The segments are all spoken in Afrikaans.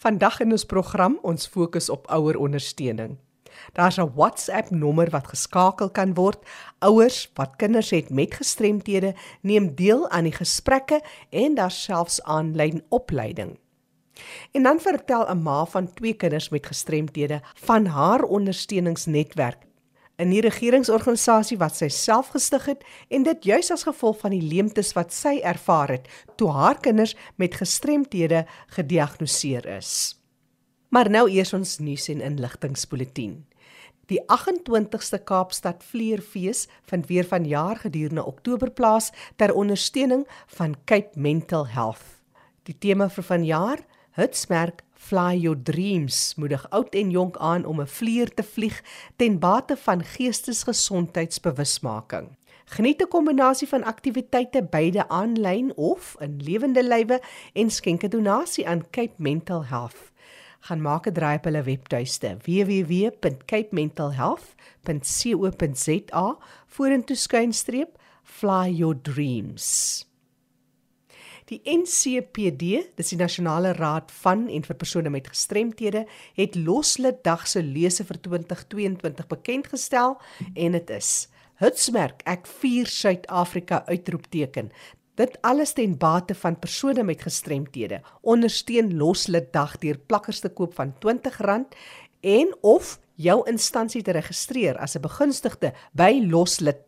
Vandag in ons program ons fokus op ouerondersteuning. Daar's 'n WhatsApp nommer wat geskakel kan word. Ouers wat kinders het met gestremthede, neem deel aan die gesprekke en daar's selfs aanlyn opleiding. En dan vertel 'n ma van twee kinders met gestremthede van haar ondersteuningsnetwerk in die regeringsorganisasie wat sy self gestig het en dit juis as gevolg van die leemtes wat sy ervaar het toe haar kinders met gestremthede gediagnoseer is. Maar nou eers ons nuus en inligtingspoletin. Die 28ste Kaapstad Vleerfees vind weer vanjaar gedurende Oktober plaas ter ondersteuning van Cape Mental Health. Die tema vir vanjaar, Hitsmerk Fly Your Dreams moedig oud en jonk aan om 'n vlieër te vlieg ten bate van geestesgesondheidsbewusmaking. Geniet 'n kombinasie van aktiwiteite beide aanlyn of in lewende lywe en skenk 'n donasie aan Cape Mental Health. Gaan maak 'n draai op hulle webtuiste www.capementalhealth.co.za vorentoe skuinstreep fly your dreams. Die NCPD, dis die Nasionale Raad van en vir persone met gestremthede, het Loslid Dag se lese vir 2022 bekend gestel en dit is: Hitsmerk ek vier Suid-Afrika uitroepteken. Dit alles ten bate van persone met gestremthede. Ondersteun Loslid Dag deur plakkers te koop van R20 en of jou instansie te registreer as 'n begunstigde by Loslid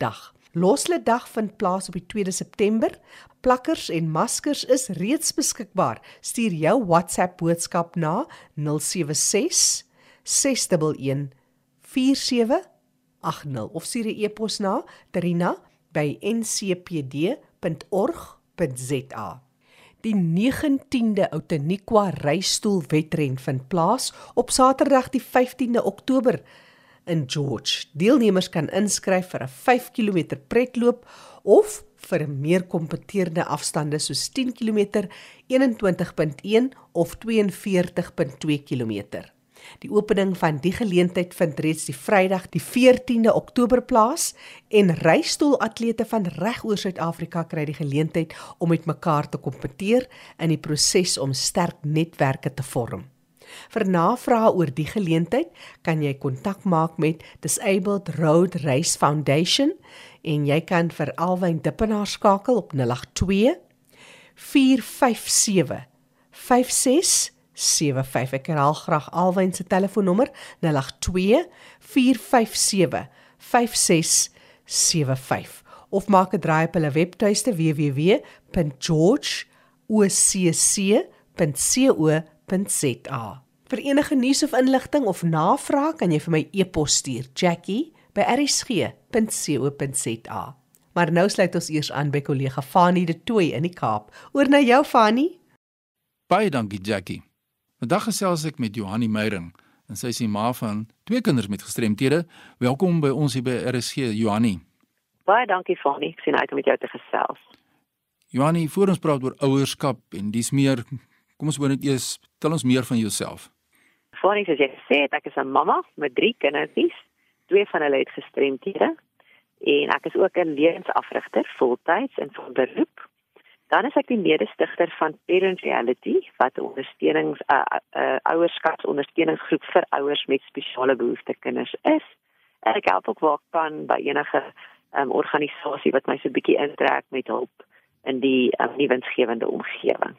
Loslid Dag vind plaas op die 2de September. Plakkers en maskers is reeds beskikbaar. Stuur jou WhatsApp boodskap na 076 611 4780 of stuur 'n e-pos na trina@ncpd.org.za. Die 19de Outeniqua reistoolwedren vind plaas op Saterdag die 15de Oktober in George. Deelnemers kan inskryf vir 'n 5 km pretloop of vir meer kompeteerde afstande soos 10 km, 21.1 of 42.2 km. Die opening van die geleentheid vind reeds die Vrydag die 14de Oktober plaas en reistoolatlete van reg oor Suid-Afrika kry die geleentheid om met mekaar te kompeteer in die proses om sterk netwerke te vorm. Vir navrae oor die geleentheid kan jy kontak maak met Disabled Road Race Foundation en jy kan vir Alwyn Dippenaar skakel op 082 457 5675 ek herhaal graag Alwyn se telefoonnommer 082 457 5675 of maak 'n draai op hulle webtuiste www.georgeocc.co.za Vir enige nuus of inligting of navraag kan jy vir my e-pos stuur jackie@rsg.co.za. Maar nou sluit ons eers aan by kollega Fanie de Tooi in die Kaap. Oor na jou Fanie. Baie dankie Jackie. Vandag gesels ek met Johanni Meyering en sy is die ma van twee kinders met gestremthede. Welkom by ons hier by RSG Johanni. Baie dankie Fanie. Ek sien uit om met jou te gesels. Johanni, voor ons praat oor ouerskap en dis meer, kom ons hoor net eers, tel ons meer van jouself jy gesê het, ek is 'n mamma met 3 kindertjies. Twee van hulle het gestremthede en ek is ook 'n lewensafrigter voltyds in van beroep. Dan is ek die mede-stigter van Parent Reality wat 'n ondersteunings uh, uh, ouerskapsondersteuningsgroep vir ouers met spesiale behoeftes kinders is. En ek help ook waar kan by enige um, organisasie wat my so 'n bietjie intrek met hulp in die um, nuwensgewende omgewing.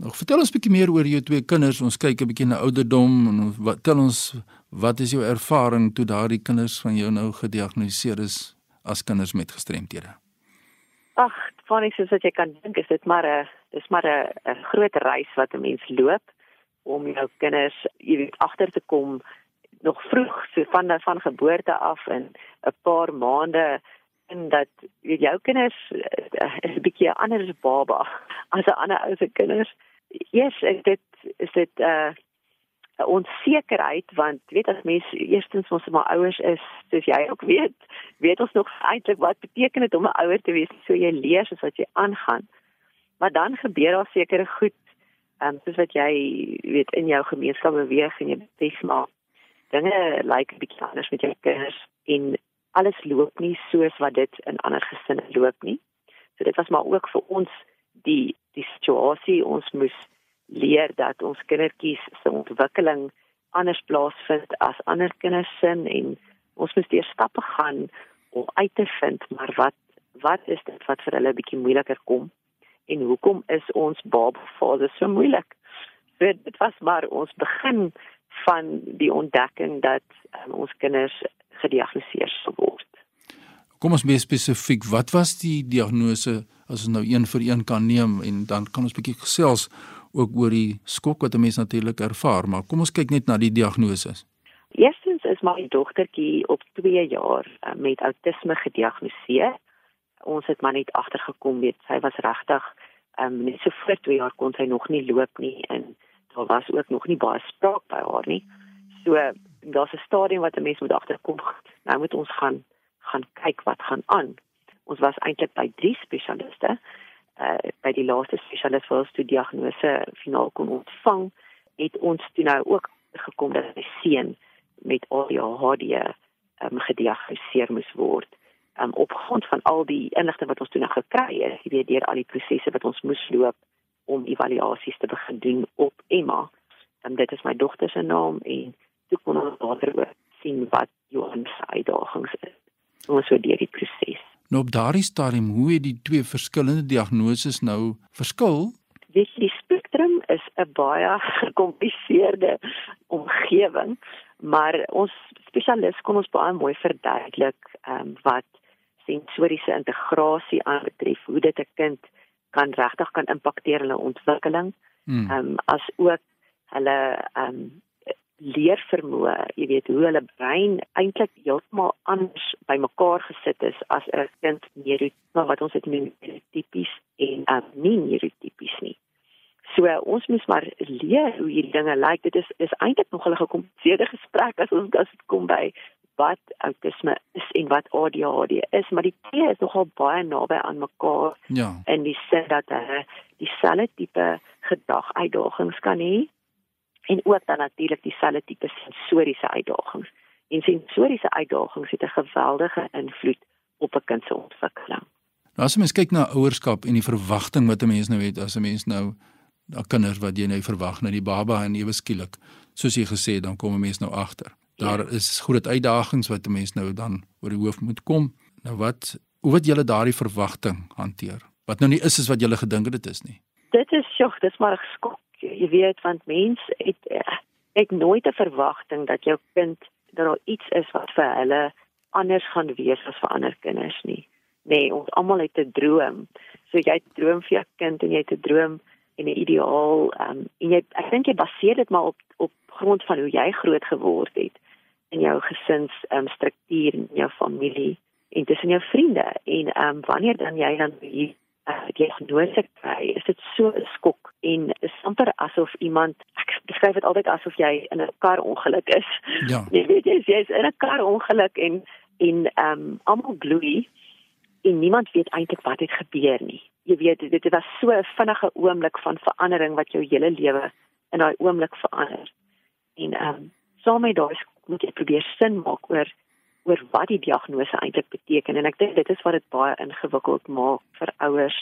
Nog vertel ons 'n bietjie meer oor jou twee kinders. Ons kyk 'n bietjie na ouderdom en wat tel ons wat is jou ervaring toe daardie kinders van jou nou gediagnoseer is as kinders met gestremthede? Ag, funny soos wat jy kan dink, is dit maar 'n dis maar 'n groot reis wat 'n mens loop om jou kinders, jy weet, agter te kom nog vroeg so van van geboorte af in 'n paar maande en dat jou kinders is 'n bietjie anders baba as 'n ander ou se kinders yes, dit is dit 'n uh, 'n onsekerheid want weet as mens eerstens ons maar ouers is, soos jy ook weet, weet ons nog eintlik wat beteken dit om 'n ouer te wees, so jy leer soos wat jy aangaan. Maar dan gebeur daar sekere goed, ehm um, soos wat jy weet in jou gemeenskap beweeg en jy besef maar dinge lyk like, bietjie anders met jou kinders en alles loop nie soos wat dit in ander gesinne loop nie. So dit was maar ook vir ons die die situasie ons moes leer dat ons kindertjies se ontwikkeling anders plaasvind as ander kinders sin en ons moet deur stappe gaan om uit te vind maar wat wat is dit wat vir hulle 'n bietjie moeiliker kom en hoekom is ons babafase so moeilik? So dit was maar ons begin van die ontdekking dat um, ons kinders gediagnoseer sou word. Kom ons meer spesifiek, wat was die diagnose as ons nou een vir een kan neem en dan kan ons bietjie gesels ook oor die skok wat 'n mens natuurlik ervaar, maar kom ons kyk net na die diagnose. Eerstens is my dogtertjie op 2 jaar uh, met outisme gediagnoseer. Ons het maar net agtergekom weet sy was regtig um, net so voor 2 jaar kon sy nog nie loop nie en daar was ook nog nie baie spraak by haar nie. So daar's 'n stadium wat 'n mens moet agterkom. Nou moet ons gaan gaan kyk wat gaan aan. Ons was eintlik by drie spesialiste. Uh by die laaste spesialis wat ons toe diagnose finaal kon ontvang, het ons toe nou ook gekom dat sy seun met ADHD um, gediagnoseer moes word. Um op grond van al die inligting wat ons toe nou gekry het, jy weet deur al die prosesse wat ons moes loop om evaluasies te begin doen op Emma. En dit is my dogter se naam en toe kon ons later sien wat Johan se uitdagings is. Ons so deur die proses. Nou op daardie stadium, hoe het die twee verskillende diagnoses nou verskil? Weet jy, die spektrum is 'n baie gekompliseerde omgewing, maar ons spesialis kon ons baie mooi verduidelik ehm um, wat sensoriese integrasie aanbetref, hoe dit 'n kind kan regtig kan impakteer hulle ontwikkeling. Hmm. Ehm um, as ook hulle ehm um, leervermoë, jy weet hoe hulle brein eintlik heeltemal anders bymekaar gesit is as 'n kind neurotipies wat ons dit noem tipies en um, nie neurotipies nie. So uh, ons moet maar leer hoe hierdie dinge lyk. Like. Dit is is eintlik nog 'n gekompliseerde gesprek as ons as dit kom by wat autisme is en wat ADHD is, maar die twee is nogal baie naby aan mekaar. Ja. En die sê dat hulle dieselfde tipe gedaguitdagings kan hê en ook dan natuurlik dieselfde tipe sensoriese uitdagings. En sensoriese uitdagings het 'n geweldige invloed op 'n kind se ontwikkeling. Nou as mens kyk na ouerskap en die verwagting wat 'n mens nou het as 'n mens nou daai kinders wat jy nou verwag na die baba en ewe skielik soos jy gesê het dan kom 'n mens nou agter daar is groot uitdagings wat 'n mens nou dan oor die hoof moet kom. Nou wat hoe wat julle daardie verwagting hanteer? Wat nou nie is is wat julle gedink het dit is nie. Dit is sjog, dit is maar 'n skok. Jy weet want mens het ek nooit 'n verwagting dat jou kind dat daar iets is wat vir hulle anders gaan wees as vir ander kinders nie. Nee, ons almal het 'n droom. So jy het droom vir jou kind en jy het 'n droom en 'n ideaal um, en jy ek dink jy baseer dit maar op op grond van hoe jy groot geword het in jou gesins um, struktuur in jou familie en tussen jou vriende en um, wanneer dan jy dan hier uh, diagnose kry is dit so 'n skok en is amper asof iemand ek beskryf dit altyd asof jy in 'n kar ongeluk is. Ja. Jy weet jy is in 'n kar ongeluk en en ehm um, almal gloei en niemand weet eintlik wat het gebeur nie. Jy weet dit, dit was so 'n vinnige oomblik van verandering wat jou hele lewe in daai oomblik verander. En ehm um, saam met daai moet jy probeer sin maak oor oor wat die diagnose eintlik beteken en ek dink dit is wat dit baie ingewikkeld maak vir ouers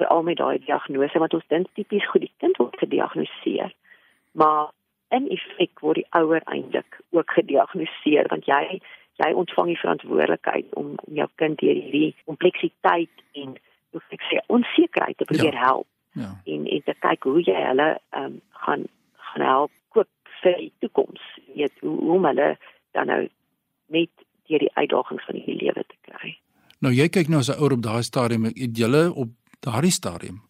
veral met daai diagnose want ons dink tipies goed die kind word gediagnoseer maar in effek word die ouer eintlik ook gediagnoseer want jy jy ontvang die verantwoordelikheid om om jou kind deur hierdie kompleksiteit en hoe ek sê onsekerheid te probeer ja. help ja. en en te kyk hoe jy hulle um, gaan gaan help vir die toekoms, weet hoe hoe hulle dan nou met deur die uitdagings van die lewe te kry. Nou jy kyk nou as 'n ouer op daai stadium, het julle op daardie stadium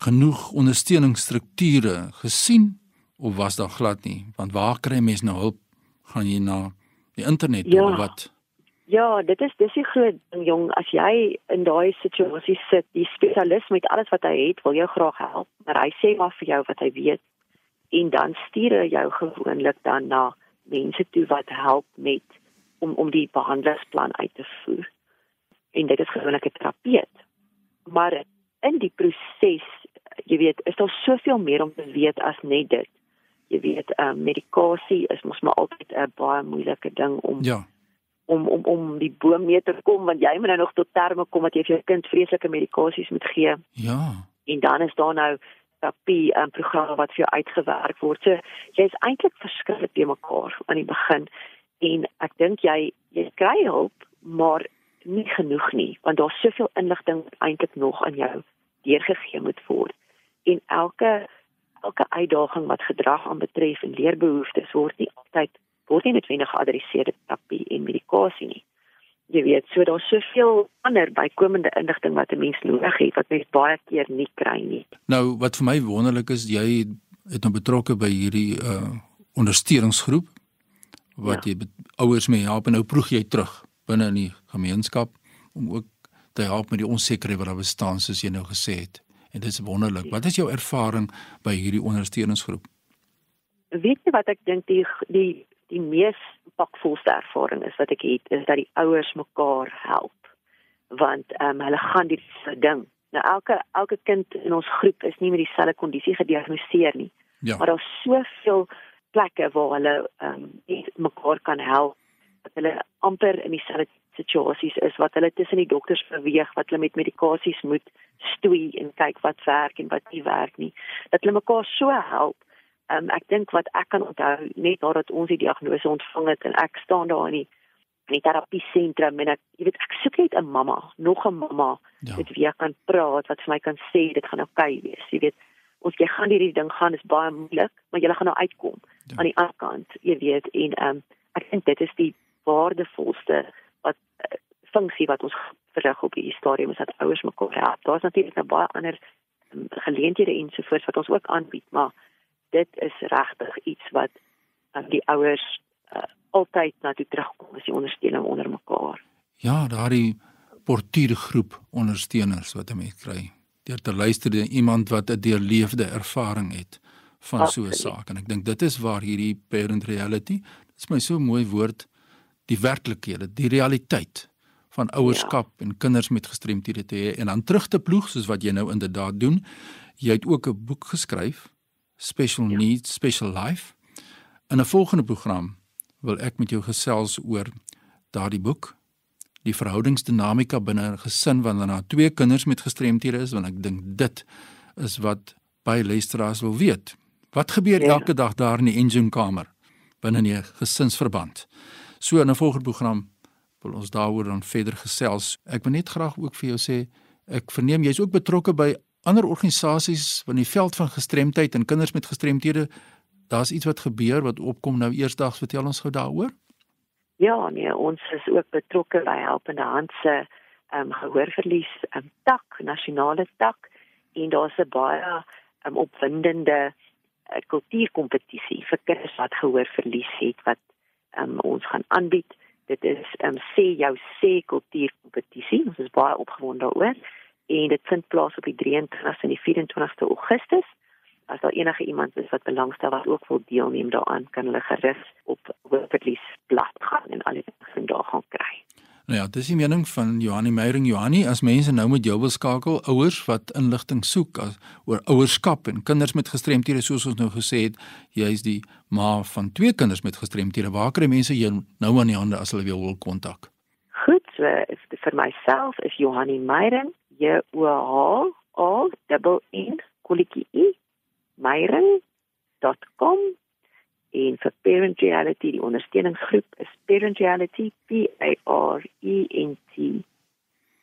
genoeg ondersteuningsstrukture gesien of was daar glad nie? Want waar kry mense nou hulp? Gaan jy na die internet ja. of wat? Ja, dit is dis die groot ding jong, as jy in daai situasie sit, die spesialis met alles wat hy het, wil jou graag help, maar hy sê maar vir jou wat hy weet en dan stuur hy jou gewoonlik dan na mense toe wat help met om om die behandelingsplan uit te voer. En dit is gewoonlik 'n terapeut. Maar in die proses, jy weet, is daar soveel meer om te weet as net dit. Jy weet, ehm um, medikasie is mos maar altyd 'n baie moeilike ding om Ja. om om om die boom mee te kom want jy moet nou nog tot terme kom dat jy vir jou kind vreeslike medikasies moet gee. Ja. En dan is daar nou terapie en um, programme wat vir jou uitgewerk word. So jy's eintlik verskriklik te mekaar aan die begin en ek dink jy jy kry hulp, maar nie genoeg nie want daar's soveel inligting eintlik nog aan jou deurgegee moet word. En elke elke uitdaging wat gedrag aanbetref en leerbehoeftes word nie altyd word nie noodwendig geadresseer in terapie en medikasie nie. Jy weet, so daar's soveel ander bykomende inligting wat 'n mens nodig het wat mens baie keer nie kry nie. Nou, wat vir my wonderlik is, jy het nou betrokke by hierdie uh ondersteuningsgroep wat ja. jy ouers mee help en nou proeg jy terug binne in die gemeenskap om ook te help met die onsekerheid wat daar bestaan soos jy nou gesê het. En dit is wonderlik. Wat is jou ervaring by hierdie ondersteuningsgroep? Weet jy wat ek dink die die die mees impakvolste ervaring is wat ek het is dat die ouers mekaar help. Want ehm um, hulle gaan die ding. Nou elke elke kind in ons groep is nie met dieselfde kondisie gediagnoseer nie. Ja. Maar daar's soveel plekke waar hulle ehm um, mekaar kan help. Dat hulle amper in dieselfde situasies is wat hulle tussen die dokters beweeg wat hulle met medikasies moet stoei en kyk wat werk en wat nie werk nie dat hulle mekaar so help um, ek dink wat ek kan onthou net nadat ons die diagnose ontvang het en ek staan daar in die in die terapie sentrum en ek jy weet ek soek net 'n mamma nog 'n mamma ja. met wie ek kan praat wat vir my kan sê dit gaan oukei okay wees jy weet ons jy gaan hierdie ding gaan is baie moeilik maar jy gaan nou uitkom ja. aan die ander kant jy weet en um, ek dink dit is die waardevolste wat uh, funksie wat ons verrig op die stadium is dat ouers mekaar help. Daar's natuurlik nou baie ander um, geleenthede ensovoorts wat ons ook aanbied, maar dit is regtig iets wat uh, die ouers uh, altyd na toe terugkom as die ondersteuning onder mekaar. Ja, daardie portuïergroep ondersteuners wat 'n mens kry. Deur te luister na iemand wat 'n deurleefde ervaring het van so 'n saak en ek dink dit is waar hierdie parent reality, dit is my so mooi woord die werklikhede, die realiteit van ouerskap ja. en kinders met gestremthede te hê en dan terug te ploeg soos wat jy nou inderdaad doen. Jy het ook 'n boek geskryf, Special ja. Needs, Special Life. In 'n volgende program wil ek met jou gesels oor daardie boek, die verhoudingsdinamika binne 'n gesin wanneer daar twee kinders met gestremthede is, want ek dink dit is wat baie luisteraars wil weet. Wat gebeur ja. elke dag daar in die engine kamer binne 'n gesinsverband? So in 'n volgende program wil ons daaroor dan verder gesels. Ek wil net graag ook vir jou sê ek verneem jy's ook betrokke by ander organisasies in die veld van gestremdheid en kinders met gestremthede. Daar's iets wat gebeur wat opkom nou eersdaags vertel ons gou daaroor. Ja, nee, ons is ook betrokke by Helpende Hand se ehm um, gehoorverlies ehm um, tak, nasionale tak en daar's 'n baie ehm um, opwindende uh, kultuurkompetisie vir kinders wat gehoorverlies het wat um, ons gaan aanbied. Dit is um, sê jou sê kultuurkompetisie. Ons is baie opgewonde daaroor en dit vind plaas op die 23ste en die 24ste Augustus. As daar enige iemand is wat belangstel wat ook wil deelneem daaraan, kan hulle gerus op Wordverlies blad gaan en al die inligting daar gaan kry. Nou ja, dis die mening van Johanni Meyering Johanni as mense nou met jou wil skakel, ouers wat inligting soek as, oor ouerskap en kinders met gestremthede soos ons nou gesê het, jy is die ma van twee kinders met gestremthede. Waar kry mense jou nou aan die hande as hulle wil kontak? Goed, so vir myself is Johanni Meyering, J O H O double N Koliki Meyering.com en vir parent reality die ondersteuningsgroep is parent reality p a r e n t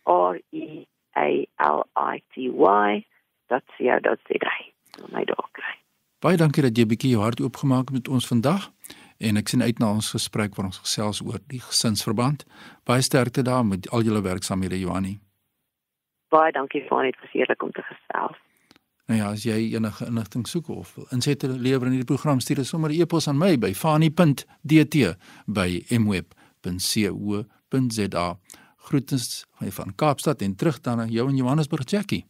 r e a l i t y .co.za my dog. Baie dankie dat jy 'n bietjie jou hart oopgemaak het met ons vandag en ek sien uit na ons gesprek waar ons gesels oor die gesinsverband. Baie sterkte daar met al julle werksaamhede Joanie. Baie dankie vir net versekerlik om te gesels. Nou ja, as jy enige inligting soek of insette lewer in hierdie program, stuur dit sommer 'n e-pos aan my by fani.dt by mweb.co.za. Groetens van Kaapstad en terug dan aan jou in Johannesburg, Jackie.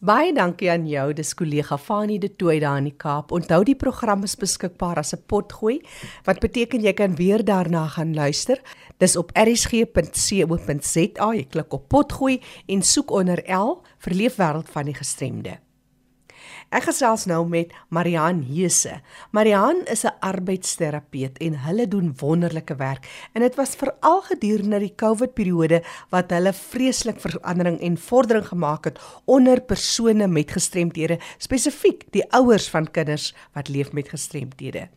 Baie dankie aan jou, dis kollega Fani de Tooi daar in die Kaap. Onthou die program is beskikbaar as 'n potgooi, wat beteken jy kan weer daarna gaan luister. Dis op rsg.co.za. Jy klik op potgooi en soek onder L vir Leefwêreld van die gestremde. Ek gesels nou met Marian Heese. Marian is 'n arbeidsterapeut en hulle doen wonderlike werk en dit was veral gedurende die COVID-periode wat hulle vreeslik verandering en vordering gemaak het onder persone met gestremthede, spesifiek die ouers van kinders wat leef met gestremthede.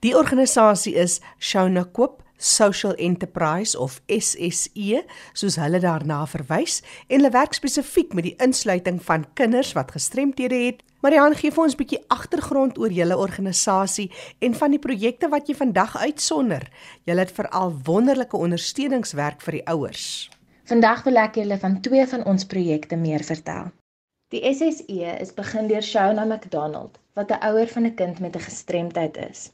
Die organisasie is Shona Koop Social Enterprise of SSE soos hulle daarna verwys en hulle werk spesifiek met die insluiting van kinders wat gestremthede het. Marian gee vir ons 'n bietjie agtergrond oor julle organisasie en van die projekte wat jy vandag uitsonder. Julle het veral wonderlike ondersteuningswerk vir die ouers. Vandag wil ek julle van twee van ons projekte meer vertel. Die SSE is begin deur Shona McDonald wat 'n ouer van 'n kind met 'n gestremdheid is.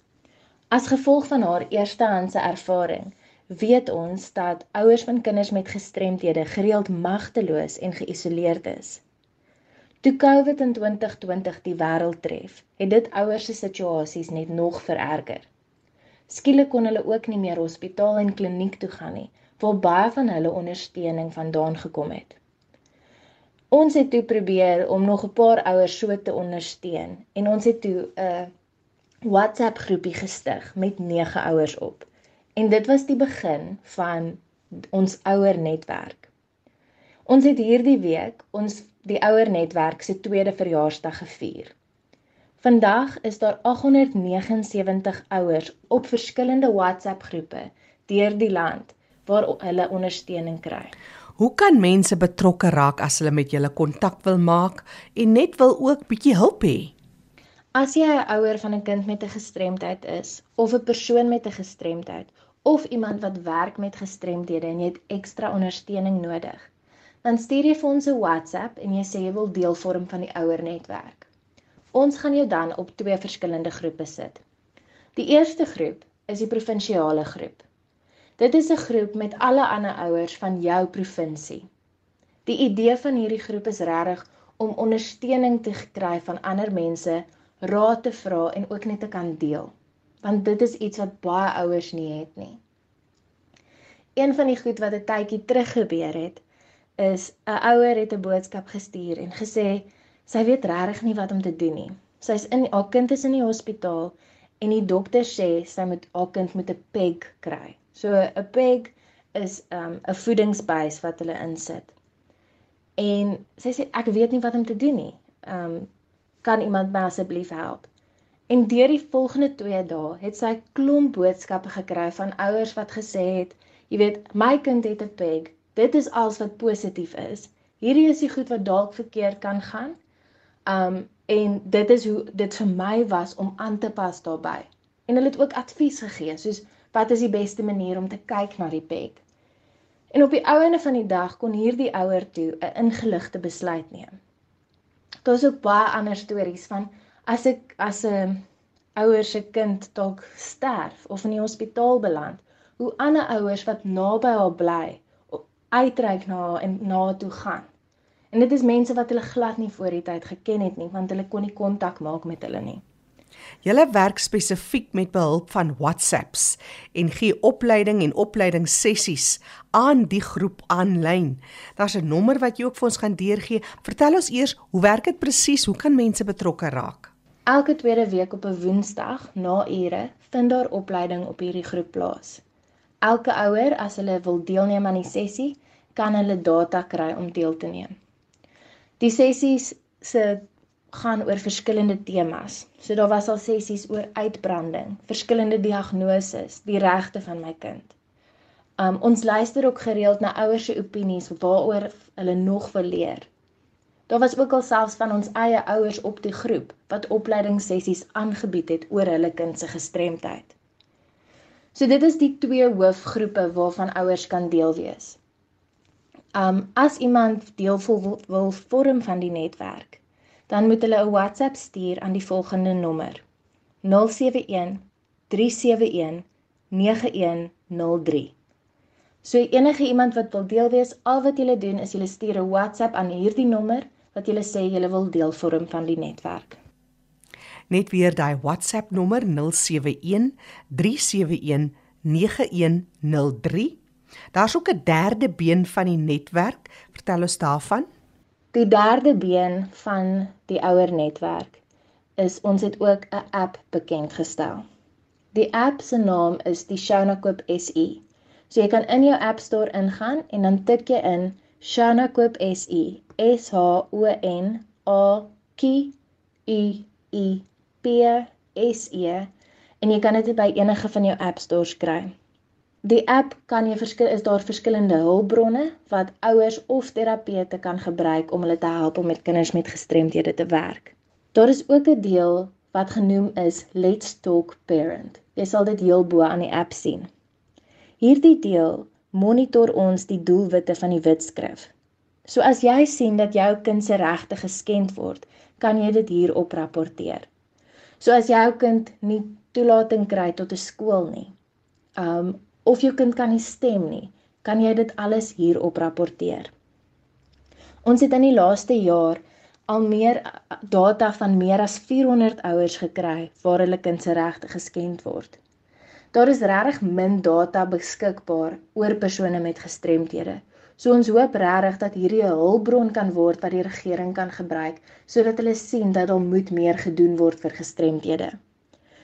As gevolg van haar eerstehandse ervaring, weet ons dat ouers van kinders met gestremthede gereeld magteloos en geïsoleerd is. Toe COVID in 2020 die wêreld tref, het dit ouers se situasies net nog vererger. Skielik kon hulle ook nie meer hospitaal en kliniek toe gaan nie, waar baie van hulle ondersteuning vandaan gekom het. Ons het toe probeer om nog 'n paar ouers so te ondersteun en ons het toe 'n uh, WhatsApp groepie gestig met 9 ouers op. En dit was die begin van ons ouer netwerk. Ons het hierdie week ons die ouer netwerk se tweede verjaarsdag gevier. Vandag is daar 879 ouers op verskillende WhatsApp groepe deur die land waar hulle ondersteuning kry. Hoe kan mense betrokke raak as hulle met julle kontak wil maak en net wil ook bietjie hulp hê? As jy 'n ouer van 'n kind met 'n gestremdheid is of 'n persoon met 'n gestremdheid of iemand wat werk met gestremdhede en jy het ekstra ondersteuning nodig, dan stuur jy vir ons 'n WhatsApp en jy sê jy wil deel vorm van die ouer netwerk. Ons gaan jou dan op twee verskillende groepe sit. Die eerste groep is die provinsiale groep. Dit is 'n groep met alle ander ouers van jou provinsie. Die idee van hierdie groep is regtig om ondersteuning te kry van ander mense raad te vra en ook net te kan deel. Want dit is iets wat baie ouers nie het nie. Een van die goed wat 'n tydjie terug gebeur het, is 'n ouer het 'n boodskap gestuur en gesê sy weet regtig nie wat om te doen nie. Sy's in haar kind is in die hospitaal en die dokter sê sy moet haar kind met 'n peg kry. So 'n peg is um, 'n um, voedingsbuis wat hulle insit. En sy sê ek weet nie wat om te doen nie. Um kan iemand my asseblief help? En deur die volgende 2 dae het sy klomp boodskappe gekry van ouers wat gesê het, jy weet, my kind het 'n peg. Dit is alles wat positief is. Hierdie is die goed wat dalk verkeerd kan gaan. Um en dit is hoe dit vir my was om aan te pas daarbey. En hulle het ook advies gegee, soos wat is die beste manier om te kyk na die peg? En op die ouene van die dag kon hierdie ouer toe 'n ingeligte besluit neem daar's ook baie ander stories van as ek as 'n ouer se kind dalk sterf of in die hospitaal beland, hoe ander ouers wat naby haar bly, uitreik na haar en na haar toe gaan. En dit is mense wat hulle glad nie voor die tyd geken het nie, want hulle kon nie kontak maak met hulle nie. Julle werk spesifiek met behulp van WhatsApps en gee opleiding en opleidingssessies aan die groep aanlyn. Daar's 'n nommer wat jy ook vir ons gaan deurgee. Vertel ons eers, hoe werk dit presies? Hoe kan mense betrokke raak? Elke tweede week op 'n Woensdag na ure vind daar opleiding op hierdie groep plaas. Elke ouer as hulle wil deelneem aan die sessie, kan hulle data kry om deel te neem. Die sessies se gaan oor verskillende temas. So daar was al sessies oor uitbranding, verskillende diagnoses, die regte van my kind. Um ons luister ook gereeld na ouers se opinies waaroor hulle nog wil leer. Daar was ook al selfs van ons eie ouers op die groep wat opleidingssessies aangebied het oor hulle kind se gestremdheid. So dit is die twee hoofgroepe waarvan ouers kan deel wees. Um as iemand deel wil, wil vorm van die netwerk, dan moet hulle 'n WhatsApp stuur aan die volgende nommer: 071 371 9103. So enige iemand wat wil deel wees, al wat julle doen is julle stuur 'n WhatsApp aan hierdie nommer wat julle sê julle wil deel vorm van die netwerk. Net weer daai WhatsApp nommer 071 371 9103. Daar's ook 'n derde been van die netwerk. Vertel ons daarvan. Die derde been van die ouer netwerk is ons het ook 'n app bekend gestel. Die app se naam is die Shona Koop SE. So jy kan in jou App Store ingaan en dan tik jy in Shona Koop SE. S H O N A K I P S E en jy kan dit by enige van jou App Stores kry. Die app kan jy verskil is daar verskillende hulpbronne wat ouers of terapeute kan gebruik om hulle te help om met kinders met gestremdhede te werk. Daar is ook 'n deel wat genoem is Let's Talk Parent. Jy sal dit heel bo aan die app sien. Hierdie deel monitor ons die doelwitte van die wetskrif. So as jy sien dat jou kind se regte geskend word, kan jy dit hier op rapporteer. So as jou kind nie toelating kry tot 'n skool nie, um of jou kind kan nie stem nie, kan jy dit alles hier op rapporteer. Ons het in die laaste jaar al meer data van meer as 400 ouers gekry waar hulle kind se regte geskend word. Daar is regtig min data beskikbaar oor persone met gestremthede. So ons hoop regtig dat hierdie 'n hulpbron kan word wat die regering kan gebruik sodat hulle sien dat daar moet meer gedoen word vir gestremthede.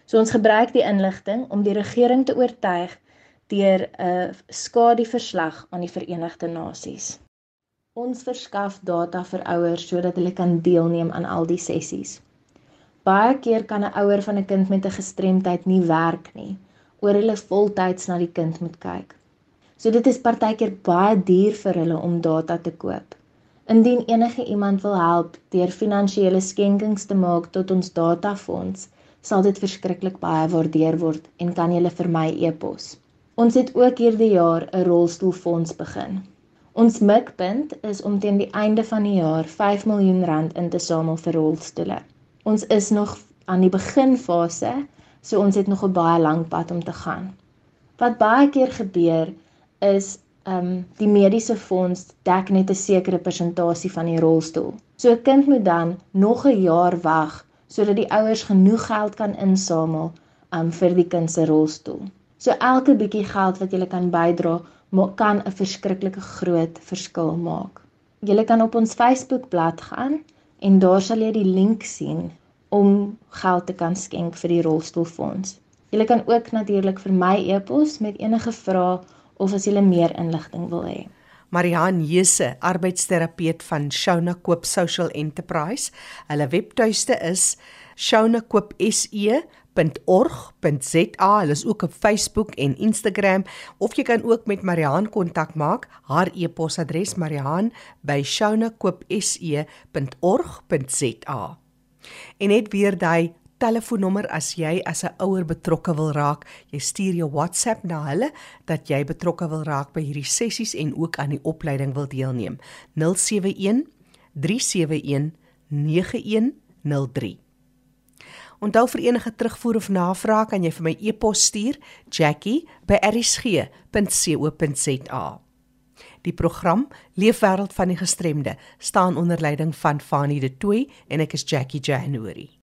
So ons gebruik die inligting om die regering te oortuig deur 'n skadeverslag aan die Verenigde Nasies. Ons verskaf data vir ouers sodat hulle kan deelneem aan al die sessies. Baie keer kan 'n ouer van 'n kind met 'n gestremdheid nie werk nie, oor hulle voltyds na die kind moet kyk. So dit is partykeer baie duur vir hulle om data te koop. Indien enige iemand wil help deur finansiële skenkings te maak tot ons datafonds, sal dit verskriklik baie waardeer word en kan jy vir my e-pos. Ons het ook hierdie jaar 'n rolstoelfonds begin. Ons mikpunt is om teen die einde van die jaar 5 miljoen rand in te samel vir rolstoele. Ons is nog aan die beginfase, so ons het nog 'n baie lang pad om te gaan. Wat baie keer gebeur is ehm um, die mediese fonds dek net 'n sekere persentasie van die rolstoel. So 'n kind moet dan nog 'n jaar wag sodat die ouers genoeg geld kan insamel um, vir die kind se rolstoel. So elke bietjie geld wat jy kan bydra, kan 'n verskriklike groot verskil maak. Jy kan op ons Facebookblad gaan en daar sal jy die link sien om geld te kan skenk vir die rolstoelfonds. Jy kan ook natuurlik vir my e-pos met enige vrae of as jy meer inligting wil hê. Marihan Jese, arbeidsterapeut van Shona Koop Social Enterprise. Hulle webtuiste is shona.koop.se mariaan.org.za. Hulle is ook op Facebook en Instagram of jy kan ook met Mariaan kontak maak. Haar e-posadres mariaan@shaunakoopse.org.za. En net weer daai telefoonnommer as jy as 'n ouer betrokke wil raak, jy stuur jou WhatsApp na hulle dat jy betrokke wil raak by hierdie sessies en ook aan die opleiding wil deelneem. 071 371 9103 Onthou vir enige terugvoer of navraag kan jy vir my e-pos stuur jackie@rsg.co.za. Die program Leefwêreld van die gestremde staan onder leiding van Fanie De Tooy en ek is Jackie January.